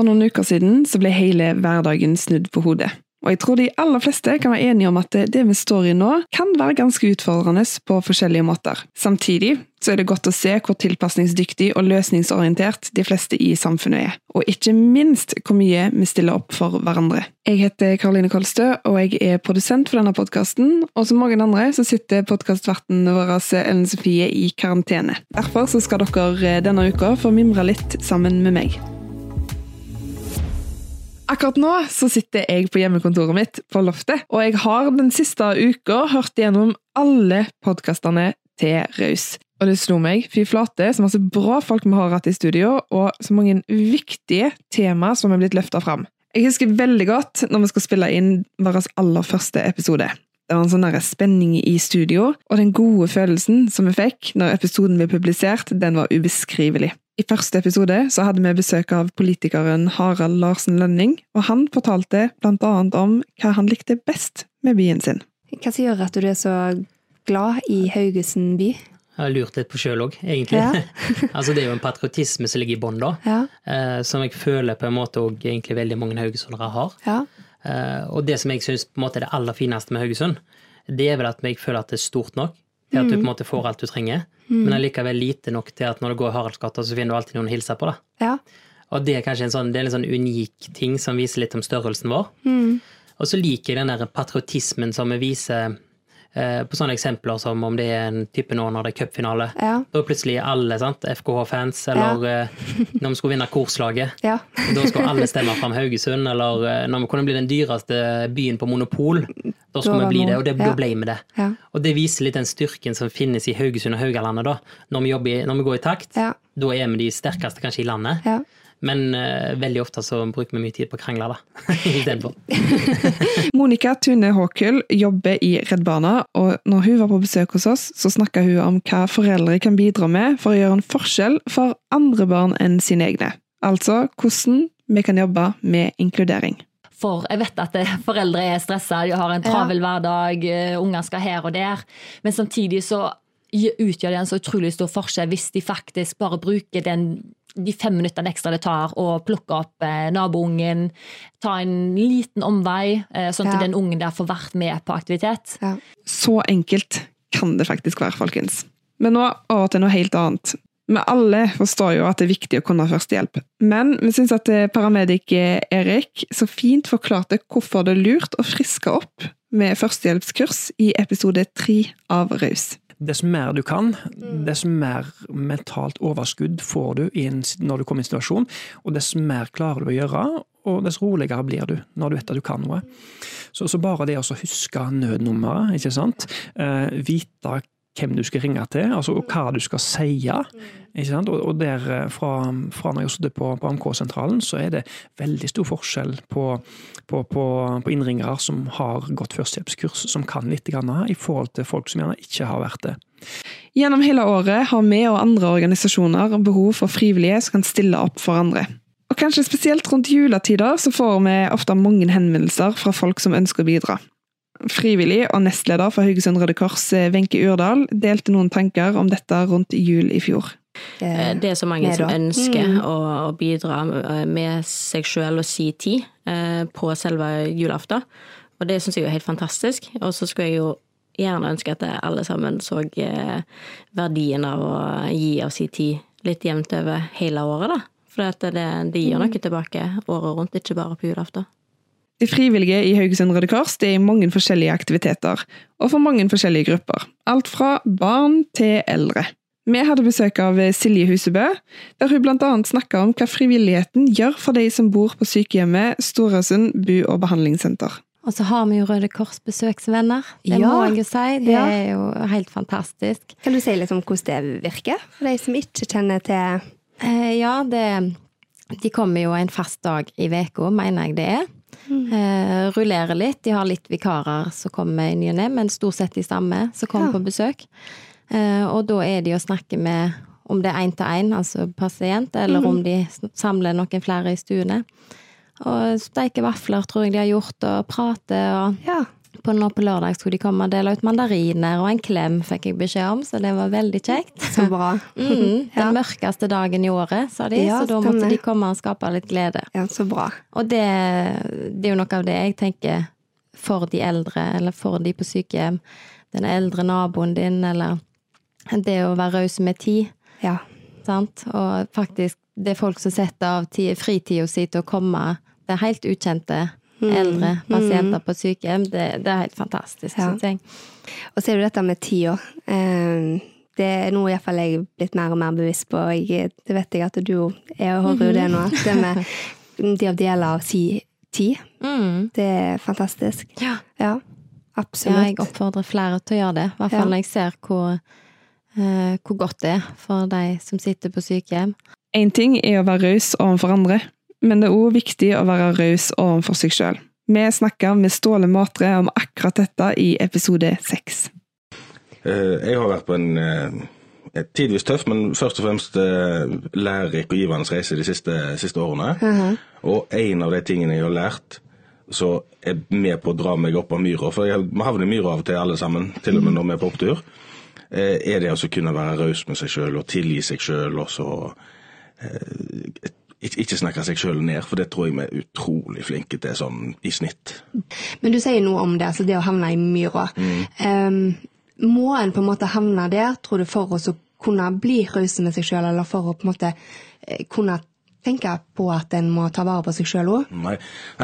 For noen uker siden så ble hele hverdagen snudd på hodet. Og jeg tror de aller fleste kan være enige om at det vi står i nå, kan være ganske utfordrende på forskjellige måter. Samtidig så er det godt å se hvor tilpasningsdyktig og løsningsorientert de fleste i samfunnet er. Og ikke minst hvor mye vi stiller opp for hverandre. Jeg heter Karoline Kolstø, og jeg er produsent for denne podkasten. Og som mange andre så sitter podkastverten vår Ellen Sofie i karantene. Derfor så skal dere denne uka få mimre litt sammen med meg. Akkurat nå så sitter jeg på hjemmekontoret mitt på loftet, og jeg har den siste uka hørt gjennom alle podkastene til Raus. Og det slo meg, fy flate, så masse bra folk vi har hatt i studio, og så mange viktige tema som er blitt løfta fram. Jeg husker veldig godt når vi skal spille inn vår aller første episode. Det var en sånn spenning i studio, og den gode følelsen som vi fikk når episoden ble publisert, den var ubeskrivelig. I første episode så hadde vi besøk av politikeren Harald Larsen Lønning, og han fortalte blant annet om hva han likte best med byen sin. Hva som gjør at du er så glad i Haugesund by? Jeg har lurt litt på sjøl òg, egentlig. Ja. altså, det er jo en patriotisme som ligger i bånn, da. Ja. Eh, som jeg føler på en måte òg egentlig veldig mange haugesundere har. Ja. Eh, og det som jeg syns er det aller fineste med Haugesund, det er vel at jeg føler at det er stort nok til at du på en måte får alt du trenger, mm. men allikevel lite nok til at når du går Haraldsgata, så finner du alltid noen å hilse på. da. Ja. Og det er kanskje en sånn, det er en sånn unik ting som viser litt om størrelsen vår. Mm. Og så liker jeg den der patriotismen som vi viser på sånne eksempler som om det er en type nå når det er cupfinale. Ja. Da plutselig er alle FKH-fans, eller ja. Eh, når vi skulle vinne korslaget. Ja. da skulle alle stemme fram Haugesund, eller eh, når vi kunne bli den dyreste byen på Monopol. Da skulle vi bli det, og det, da ble vi det. Og det viser litt den styrken som finnes i Haugesund og Haugalandet, da. Når vi, jobber, når vi går i takt, da er vi de sterkeste kanskje i landet. Men uh, veldig ofte så bruker vi mye tid på å krangle, da. Istedenfor. Monica Tune Håkull jobber i Redd Barna, og når hun var på besøk hos oss, så snakka hun om hva foreldre kan bidra med for å gjøre en forskjell for andre barn enn sine egne. Altså hvordan vi kan jobbe med inkludering. For jeg vet at foreldre er stressa, de har en travel ja. hverdag, eh, unger skal her og der. Men samtidig så utgjør det en så utrolig stor forskjell hvis de faktisk bare bruker den de fem minuttene ekstra det tar å plukke opp eh, naboungen, ta en liten omvei, eh, sånn at ja. den ungen der får vært med på aktivitet. Ja. Så enkelt kan det faktisk være, folkens. Men nå over til noe helt annet. Vi alle forstår jo at det er viktig å kunne førstehjelp, men vi syns at eh, paramedic Erik så fint forklarte hvorfor det er lurt å friske opp med førstehjelpskurs i episode tre av Raus dess mer du kan, mm. dess mer mentalt overskudd får du når du kommer i en situasjon, og dess mer klarer du å gjøre, og dess roligere blir du når du vet at du kan noe. Så, så bare det å huske nødnummeret, ikke sant, eh, vite hvem du skal ringe til, altså og hva du skal si. Og, og der, eh, fra, fra når jeg satt på, på AMK-sentralen, så er det veldig stor forskjell på, på, på, på innringere som har gått førstehjelpskurs, som kan litt, grann, i forhold til folk som gjerne ikke har vært det. Gjennom hele året har vi og andre organisasjoner behov for frivillige som kan stille opp for andre. Og kanskje spesielt rundt juletider så får vi ofte mange henvendelser fra folk som ønsker å bidra. Frivillig og nestleder for Haugesund Røde Kors, eh, Wenche Urdal, delte noen tanker om dette rundt jul i fjor. Eh, det er så mange som ønsker mm. å, å, bidra med seg sjøl og si tid eh, på selve julaften. Og det syns jeg er helt fantastisk. Og så skulle jeg jo gjerne ønske at alle sammen så verdien av å gi av si tid litt jevnt over hele året, da. For det, det gir noe tilbake året rundt, ikke bare på julaften. De frivillige i Haugesund Røde Kors er i mange forskjellige aktiviteter, og for mange forskjellige grupper. Alt fra barn til eldre. Vi hadde besøk av Silje Husebø, der hun blant annet snakka om hva frivilligheten gjør for de som bor på sykehjemmet Storesund bu- og behandlingssenter. Og så har vi jo Røde Kors besøksvenner. Det ja. må jeg jo si. Det ja. er jo helt fantastisk. Kan du si litt om hvordan det virker, for de som ikke kjenner til eh, Ja, det De kommer jo en fast dag i uka, mener jeg det er. Mm. Eh, rullerer litt. De har litt vikarer som kommer i ny og ne, men stort sett de samme som kommer ja. på besøk. Eh, og da er de å snakke med om det er én til én, altså pasient, eller mm. om de samler noen flere i stuene. Og steike vafler tror jeg de har gjort, og prate og ja. På, nå på lørdag skulle de komme og dele ut mandariner, og en klem fikk jeg beskjed om, så det var veldig kjekt. Så bra. mm, den mørkeste dagen i året, sa de, ja, så da måtte de komme og skape litt glede. Ja, så bra. Og det, det er jo noe av det jeg tenker for de eldre, eller for de på sykehjem. Den eldre naboen din, eller det å være raus med tid. Ja. Sant? Og faktisk, det er folk som setter av fritida si til å komme. Det helt ukjente mm. eldre pasienter mm. på sykehjem. Det, det, er helt fantastisk, ja. syns jeg. Og så er det dette med tida. Eh, det er noe iallfall jeg er blitt mer og mer bevisst på. Jeg, det vet jeg at du er, og hører jo det nå. Det med de å dele av si tid. Mm. Det er fantastisk. Ja. ja. Absolutt. Ja, jeg oppfordrer flere til å gjøre det. I hvert fall når jeg ser hvor Eh, hvor godt det er for de som sitter på sykehjem. Én ting er å være raus overfor andre, men det er òg viktig å være raus overfor seg sjøl. Vi snakker med Ståle Matre om akkurat dette i episode seks. Eh, jeg har vært på en eh, tidvis tøff, men først og fremst lærerik og givende reise de siste, siste årene. Uh -huh. Og en av de tingene jeg har lært som er med på å dra meg opp av myra, for vi havner i myra av og til alle sammen, til og med når vi er på opptur. Eh, er det å kunne være raus med seg sjøl og tilgi seg sjøl, og så eh, ikke snakke seg sjøl ned, for det tror jeg vi er utrolig flinke til sånn i snitt. Men du sier noe om det, altså det å havne i myra. Mm. Um, må en på en måte havne der, tror du, for å kunne bli rause med seg sjøl, eller for å på en måte eh, kunne tenke på at en må ta vare på seg sjøl òg? Nei,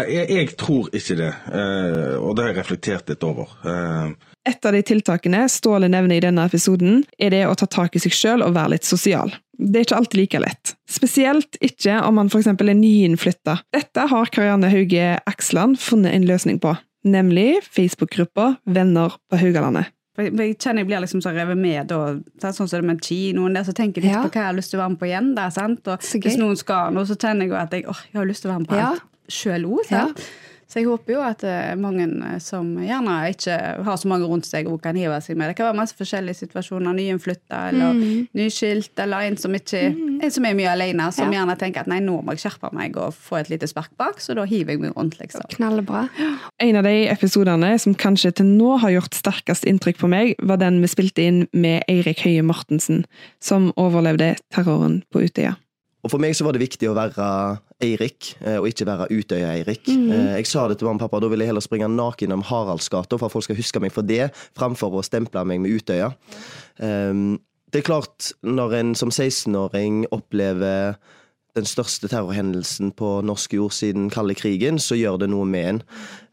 jeg, jeg, tror ikke det, uh, og det har jeg reflektert litt over. Uh, et av de tiltakene Ståle nevner i denne episoden, er det å ta tak i seg sjøl og være litt sosial. Det er ikke alltid like lett. Spesielt ikke om man f.eks. er nyinnflytta. Dette har Karianne Hauge Aksland funnet en løsning på, nemlig Facebook-gruppa Venner på Haugalandet. Jeg kjenner jeg blir liksom så revet med, og, sånn som det med kinoen der, så tenker jeg litt ja. på hva jeg har lyst til å være med på igjen. der, sant? Og Hvis noen skal noe, så kjenner jeg at jeg, åh, jeg har lyst til å være med på alt ja. sjøl òg. Så jeg håper jo at eh, mange eh, som gjerne ikke har så mange rundt seg, og kan hive seg med. Det kan være masse forskjellige situasjoner. Nyinnflytta eller mm. nyskilt, eller en som, ikke, mm. en som er mye alene, som ja. gjerne tenker at nei, nå må jeg skjerpe meg og få et lite spark bak, så da hiver jeg meg rundt, liksom. Knallbra. En av de episodene som kanskje til nå har gjort sterkest inntrykk på meg, var den vi spilte inn med Eirik Høie Mortensen, som overlevde terroren på Utøya. Og For meg så var det viktig å være Eirik, eh, og ikke være Utøya-Eirik. Mm -hmm. Jeg sa det til mamma og pappa, da vil jeg heller springe naken om Haraldsgata for at folk skal huske meg for det, framfor å stemple meg med Utøya. Um, det er klart, når en som 16-åring opplever den største terrorhendelsen på norsk jord siden kalde krigen, så gjør det noe med en.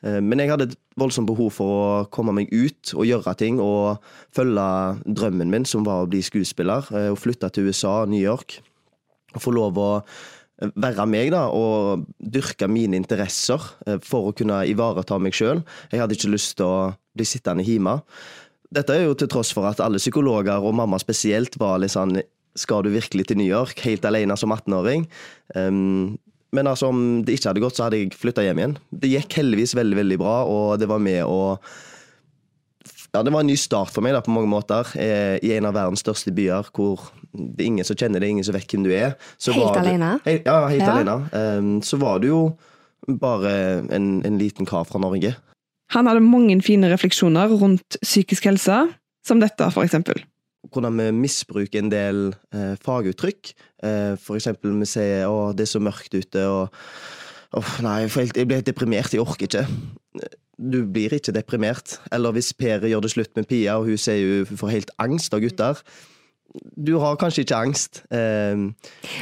Men jeg hadde et voldsomt behov for å komme meg ut og gjøre ting, og følge drømmen min, som var å bli skuespiller, og flytte til USA, New York få lov å være meg da, og dyrke mine interesser eh, for å kunne ivareta meg sjøl. Jeg hadde ikke lyst til å bli sittende hjemme. Dette er jo til tross for at alle psykologer, og mamma spesielt, var litt sånn Skal du virkelig til New York helt alene som 18-åring? Um, men altså, om det ikke hadde gått, så hadde jeg flytta hjem igjen. Det gikk heldigvis veldig, veldig bra, og det var med å ja, det var en ny start for meg da, på mange måter. Eh, I en av verdens største byer hvor det er ingen som kjenner deg, ingen som vet hvem du er. Så helt alene? Hei, ja, helt ja. alene. Um, så var du jo bare en, en, liten kar fra Norge. Han hadde mange fine refleksjoner rundt psykisk helse, som dette, for eksempel. Hvordan vi misbruker en del eh, faguttrykk. Eh, for eksempel vi sier 'å, det er så mørkt ute', og oh, 'nei, jeg blir helt deprimert, jeg orker ikke' du blir ikke deprimert. Eller hvis Per gjør det slutt med Pia, og hun sier hun får helt angst av gutter. Du har kanskje ikke angst. Um,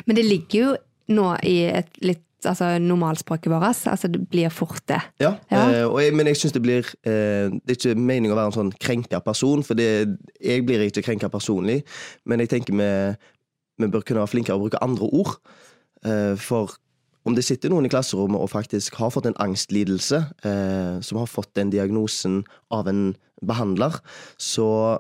Men det ligger jo nå i et litt altså, normalspråket vårt. Altså, det blir fort det. Ja, ja. Uh, jeg, men jeg syns det blir eh, Det er ikke meningen å være en sånn krenka person, for det, jeg blir ikke krenka personlig. Men jeg tenker vi, vi bør kunne være flinkere å bruke andre ord. Eh, for om det sitter noen i klasserommet og faktisk har fått en angstlidelse, eh, som har fått den diagnosen av en behandler, så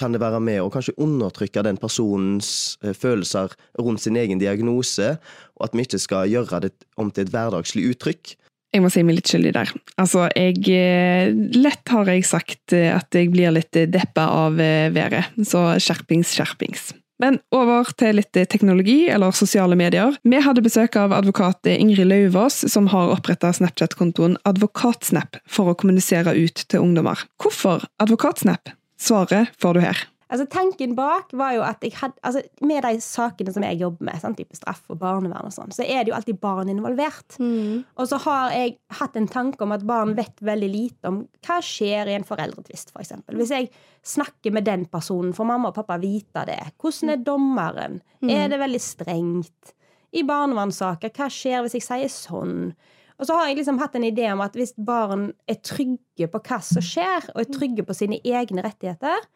kan det være med å kanskje undertrykke den personens eh, følelser rundt sin egen diagnose, og at vi ikke skal gjøre det om til et hverdagslig uttrykk. Jeg må si meg litt skyldig der. Altså, jeg eh, Lett har jeg sagt eh, at jeg blir litt deppa av været, så skjerpings, skjerpings. Men over til litt teknologi, eller sosiale medier. Vi hadde besøk av advokat Ingrid Lauvås, som har oppretta Snapchat-kontoen Advokatsnap for å kommunisere ut til ungdommer. Hvorfor Advokatsnap? Svaret får du her. Altså, tanken bak var jo at jeg hadde, altså, Med de sakene som jeg jobber med, sånn, type straff og barnevern, og sånn, så er det jo alltid barn involvert. Mm. Og så har jeg hatt en tanke om at barn vet veldig lite om hva skjer i en foreldretvist, f.eks. For Hvis jeg snakker med den personen, får mamma og pappa vite det? Hvordan er dommeren? Mm. Er det veldig strengt? I barnevernssaker, hva skjer hvis jeg sier sånn? Og så har jeg liksom hatt en idé om at hvis barn er trygge på hva som skjer, og er trygge på sine egne rettigheter,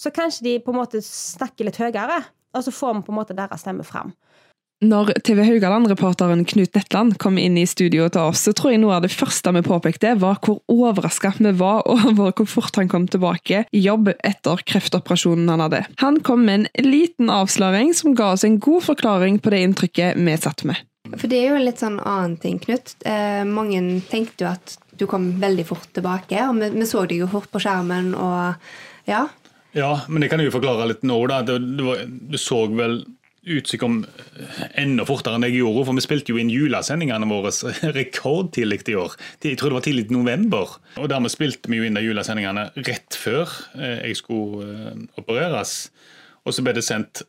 så kanskje de på en måte snakker litt høyere, og så får vi på en måte deres stemme fram. Når TV Haugaland-reporteren Knut Netland kom inn i studio til oss, så tror jeg noe av det første vi påpekte, var hvor overraska vi var over hvor fort han kom tilbake i jobb etter kreftoperasjonen han hadde. Han kom med en liten avsløring som ga oss en god forklaring på det inntrykket vi satt med. For det er jo en litt sånn annen ting, Knut. Eh, mange tenkte jo at du kom veldig fort tilbake, og vi, vi så deg jo fort på skjermen og ja, ja, men det kan jeg jo forklare litt nå. da. Det, det, var, det så vel ut som om enda fortere enn jeg gjorde. For vi spilte jo inn julesendingene våre rekordtidlig i år. Jeg tror det var tidlig i november. Og dermed spilte vi jo inn de julesendingene rett før eh, jeg skulle eh, opereres. Og så ble det sendt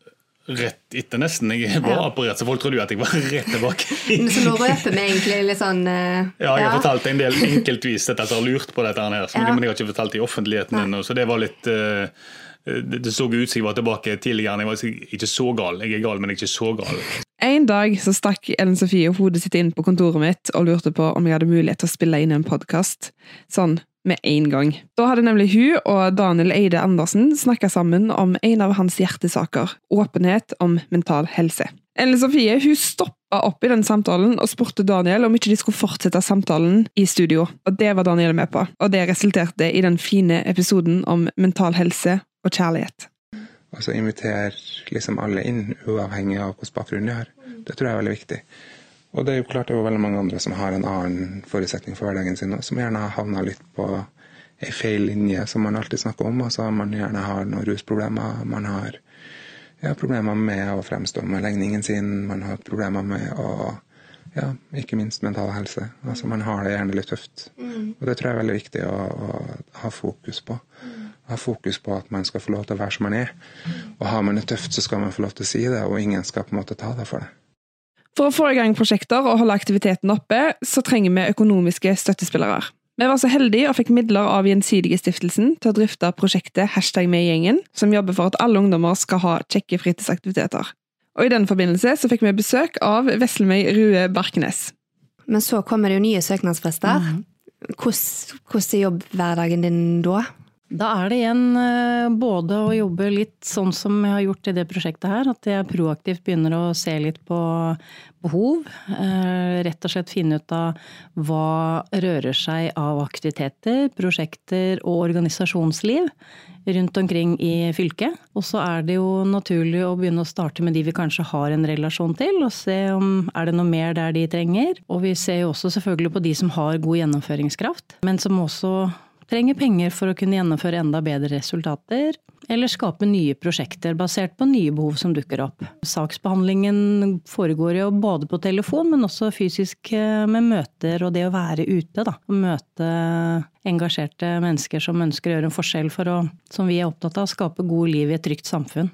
rett etter, nesten. Jeg var ja. operert, så folk trodde jo at jeg var rett tilbake. så nå røper vi egentlig litt sånn uh, Ja, jeg har ja. fortalt en del enkeltvis dette jeg har lurt på dette her, ja. men jeg har ikke fortalt det i offentligheten ennå. Så det var litt uh, det så ut som jeg var tilbake tidligere. Jeg var ikke så gal. Jeg er gal, men ikke så gal. En dag så stakk Ellen Sofie hodet sitt inn på kontoret mitt og lurte på om jeg hadde mulighet til å spille inn en podkast. Sånn med en gang. Da hadde nemlig hun og Daniel Eide Andersen snakka sammen om en av hans hjertesaker, åpenhet om mental helse. Ellen Sofie hun stoppa opp i den samtalen og spurte Daniel om ikke de skulle fortsette samtalen i studio. Og Det var Daniel med på, og det resulterte i den fine episoden om mental helse og kjærlighet. Altså invitere liksom alle inn, uavhengig av hvilken bakgrunn de har. Det tror jeg er veldig viktig. Og det er jo klart det er jo veldig mange andre som har en annen forutsetning for hverdagen sin, òg, som gjerne har havna litt på ei feil linje som man alltid snakker om. Altså man gjerne har noen rusproblemer, man har ja, problemer med å fremstå med legningen sin, man har problemer med å ja, ikke minst mental helse. Altså Man har det gjerne litt tøft. Mm. Og det tror jeg er veldig viktig å, å ha fokus på. Mm. Ha fokus på at man skal få lov til å være som man er. Og har man det tøft, så skal man få lov til å si det, og ingen skal på en måte ta det for det. For å få i gang prosjekter og holde aktiviteten oppe, så trenger vi økonomiske støttespillere. Vi var så heldige og fikk midler av Gjensidige stiftelsen til å drifte prosjektet Hashtag med gjengen, som jobber for at alle ungdommer skal ha kjekke fritidsaktiviteter. Og I den forbindelse så fikk vi besøk av Veslemøy Rue Barkenes. Men så kommer det jo nye søknadsfrister. Mm. Hvordan er jobbhverdagen din da? Da er det igjen eh, både å jobbe litt sånn som jeg har gjort i det prosjektet her, at jeg proaktivt begynner å se litt på behov. Eh, rett og slett finne ut av hva rører seg av aktiviteter, prosjekter og organisasjonsliv rundt omkring i fylket. Og så er det jo naturlig å begynne å starte med de vi kanskje har en relasjon til, og se om er det noe mer der de trenger. Og vi ser jo også selvfølgelig på de som har god gjennomføringskraft, men som også trenger penger for å kunne gjennomføre enda bedre resultater, eller skape nye prosjekter basert på nye behov som dukker opp. Saksbehandlingen foregår jo både på telefon, men også fysisk eh, med møter og det å være ute. Da. Møte engasjerte mennesker som ønsker å gjøre en forskjell for å, som vi er opptatt av, skape gode liv i et trygt samfunn.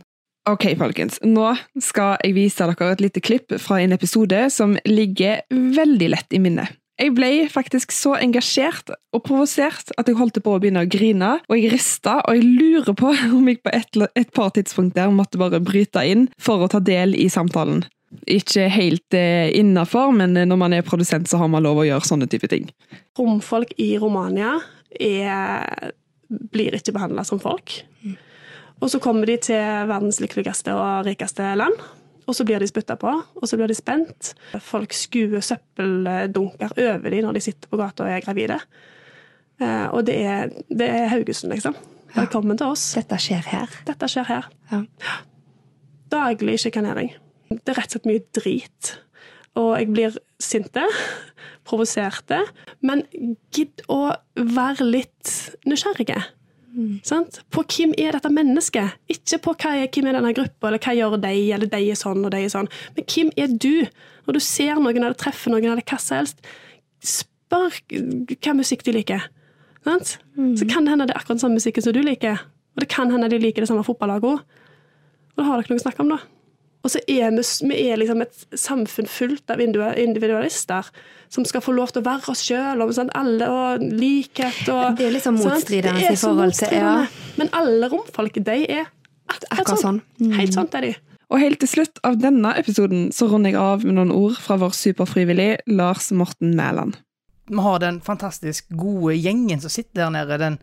Ok, folkens. Nå skal jeg vise dere et lite klipp fra en episode som ligger veldig lett i minnet. Jeg ble faktisk så engasjert og provosert at jeg holdt på å begynne å grine, og jeg rista, og jeg lurer på om jeg på et, et par tidspunkt der måtte bare bryte inn for å ta del i samtalen. Ikke helt eh, innafor, men når man er produsent, så har man lov å gjøre sånne type ting. Romfolk i Romania er, blir ikke behandla som folk. Og så kommer de til verdens lykkeligste og rikeste land, og så blir de spytta på, og så blir de spent. Folk skuer søppeldunker over dem når de sitter på gata og er gravide. Eh, og det er, det er Haugesund, liksom. Velkommen til oss. Dette skjer her. Dette skjer her. Ja. Daglig sjikanering. Det er rett og slett mye drit. Og jeg blir sinte, provoserte. Men gidd å være litt nysgjerrige. Mm. På hvem er dette mennesket? Ikke på er, hvem er denne gruppa, eller hva gjør de, eller de er sånn og de er sånn. Men hvem er du? Når du ser noen eller treffer noen eller hva som helst, spør hva musikk de liker. Mm. Så kan det hende det er akkurat samme musikken som du liker. Og det kan hende de liker det samme fotballaget òg. Og da har dere noe å snakke om, da. Og så er vi, vi er liksom et samfunn fullt av individualister som skal få lov til å være oss sjøl, og sånn, alle og likhet og Det er liksom motstridende i forhold til ja. Men alle romfolk, de er akkurat sånn. Mm. Helt sånn er de. Og helt til slutt av denne episoden så runder jeg av med noen ord fra vår superfrivillig Lars Morten Mæland. Vi har den fantastisk gode gjengen som sitter der nede. den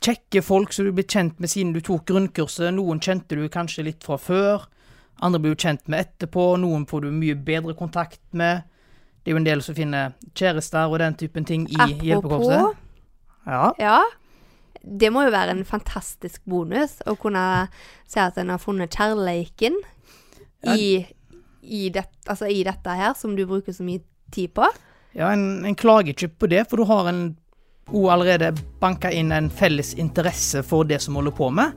kjekke folk som du blir kjent med siden du tok grunnkurset. Noen kjente du kanskje litt fra før. Andre blir du kjent med etterpå. Noen får du mye bedre kontakt med. Det er jo en del som finner kjærester og den typen ting i Apropos, hjelpekorpset. Ja. ja. Det må jo være en fantastisk bonus å kunne se at en har funnet kjærleiken ja. i, i, det, altså i, dette her, som du bruker så mye tid på. Ja, en, en klager ikke på det, for du har en allerede banka inn en felles interesse for det som holder på med.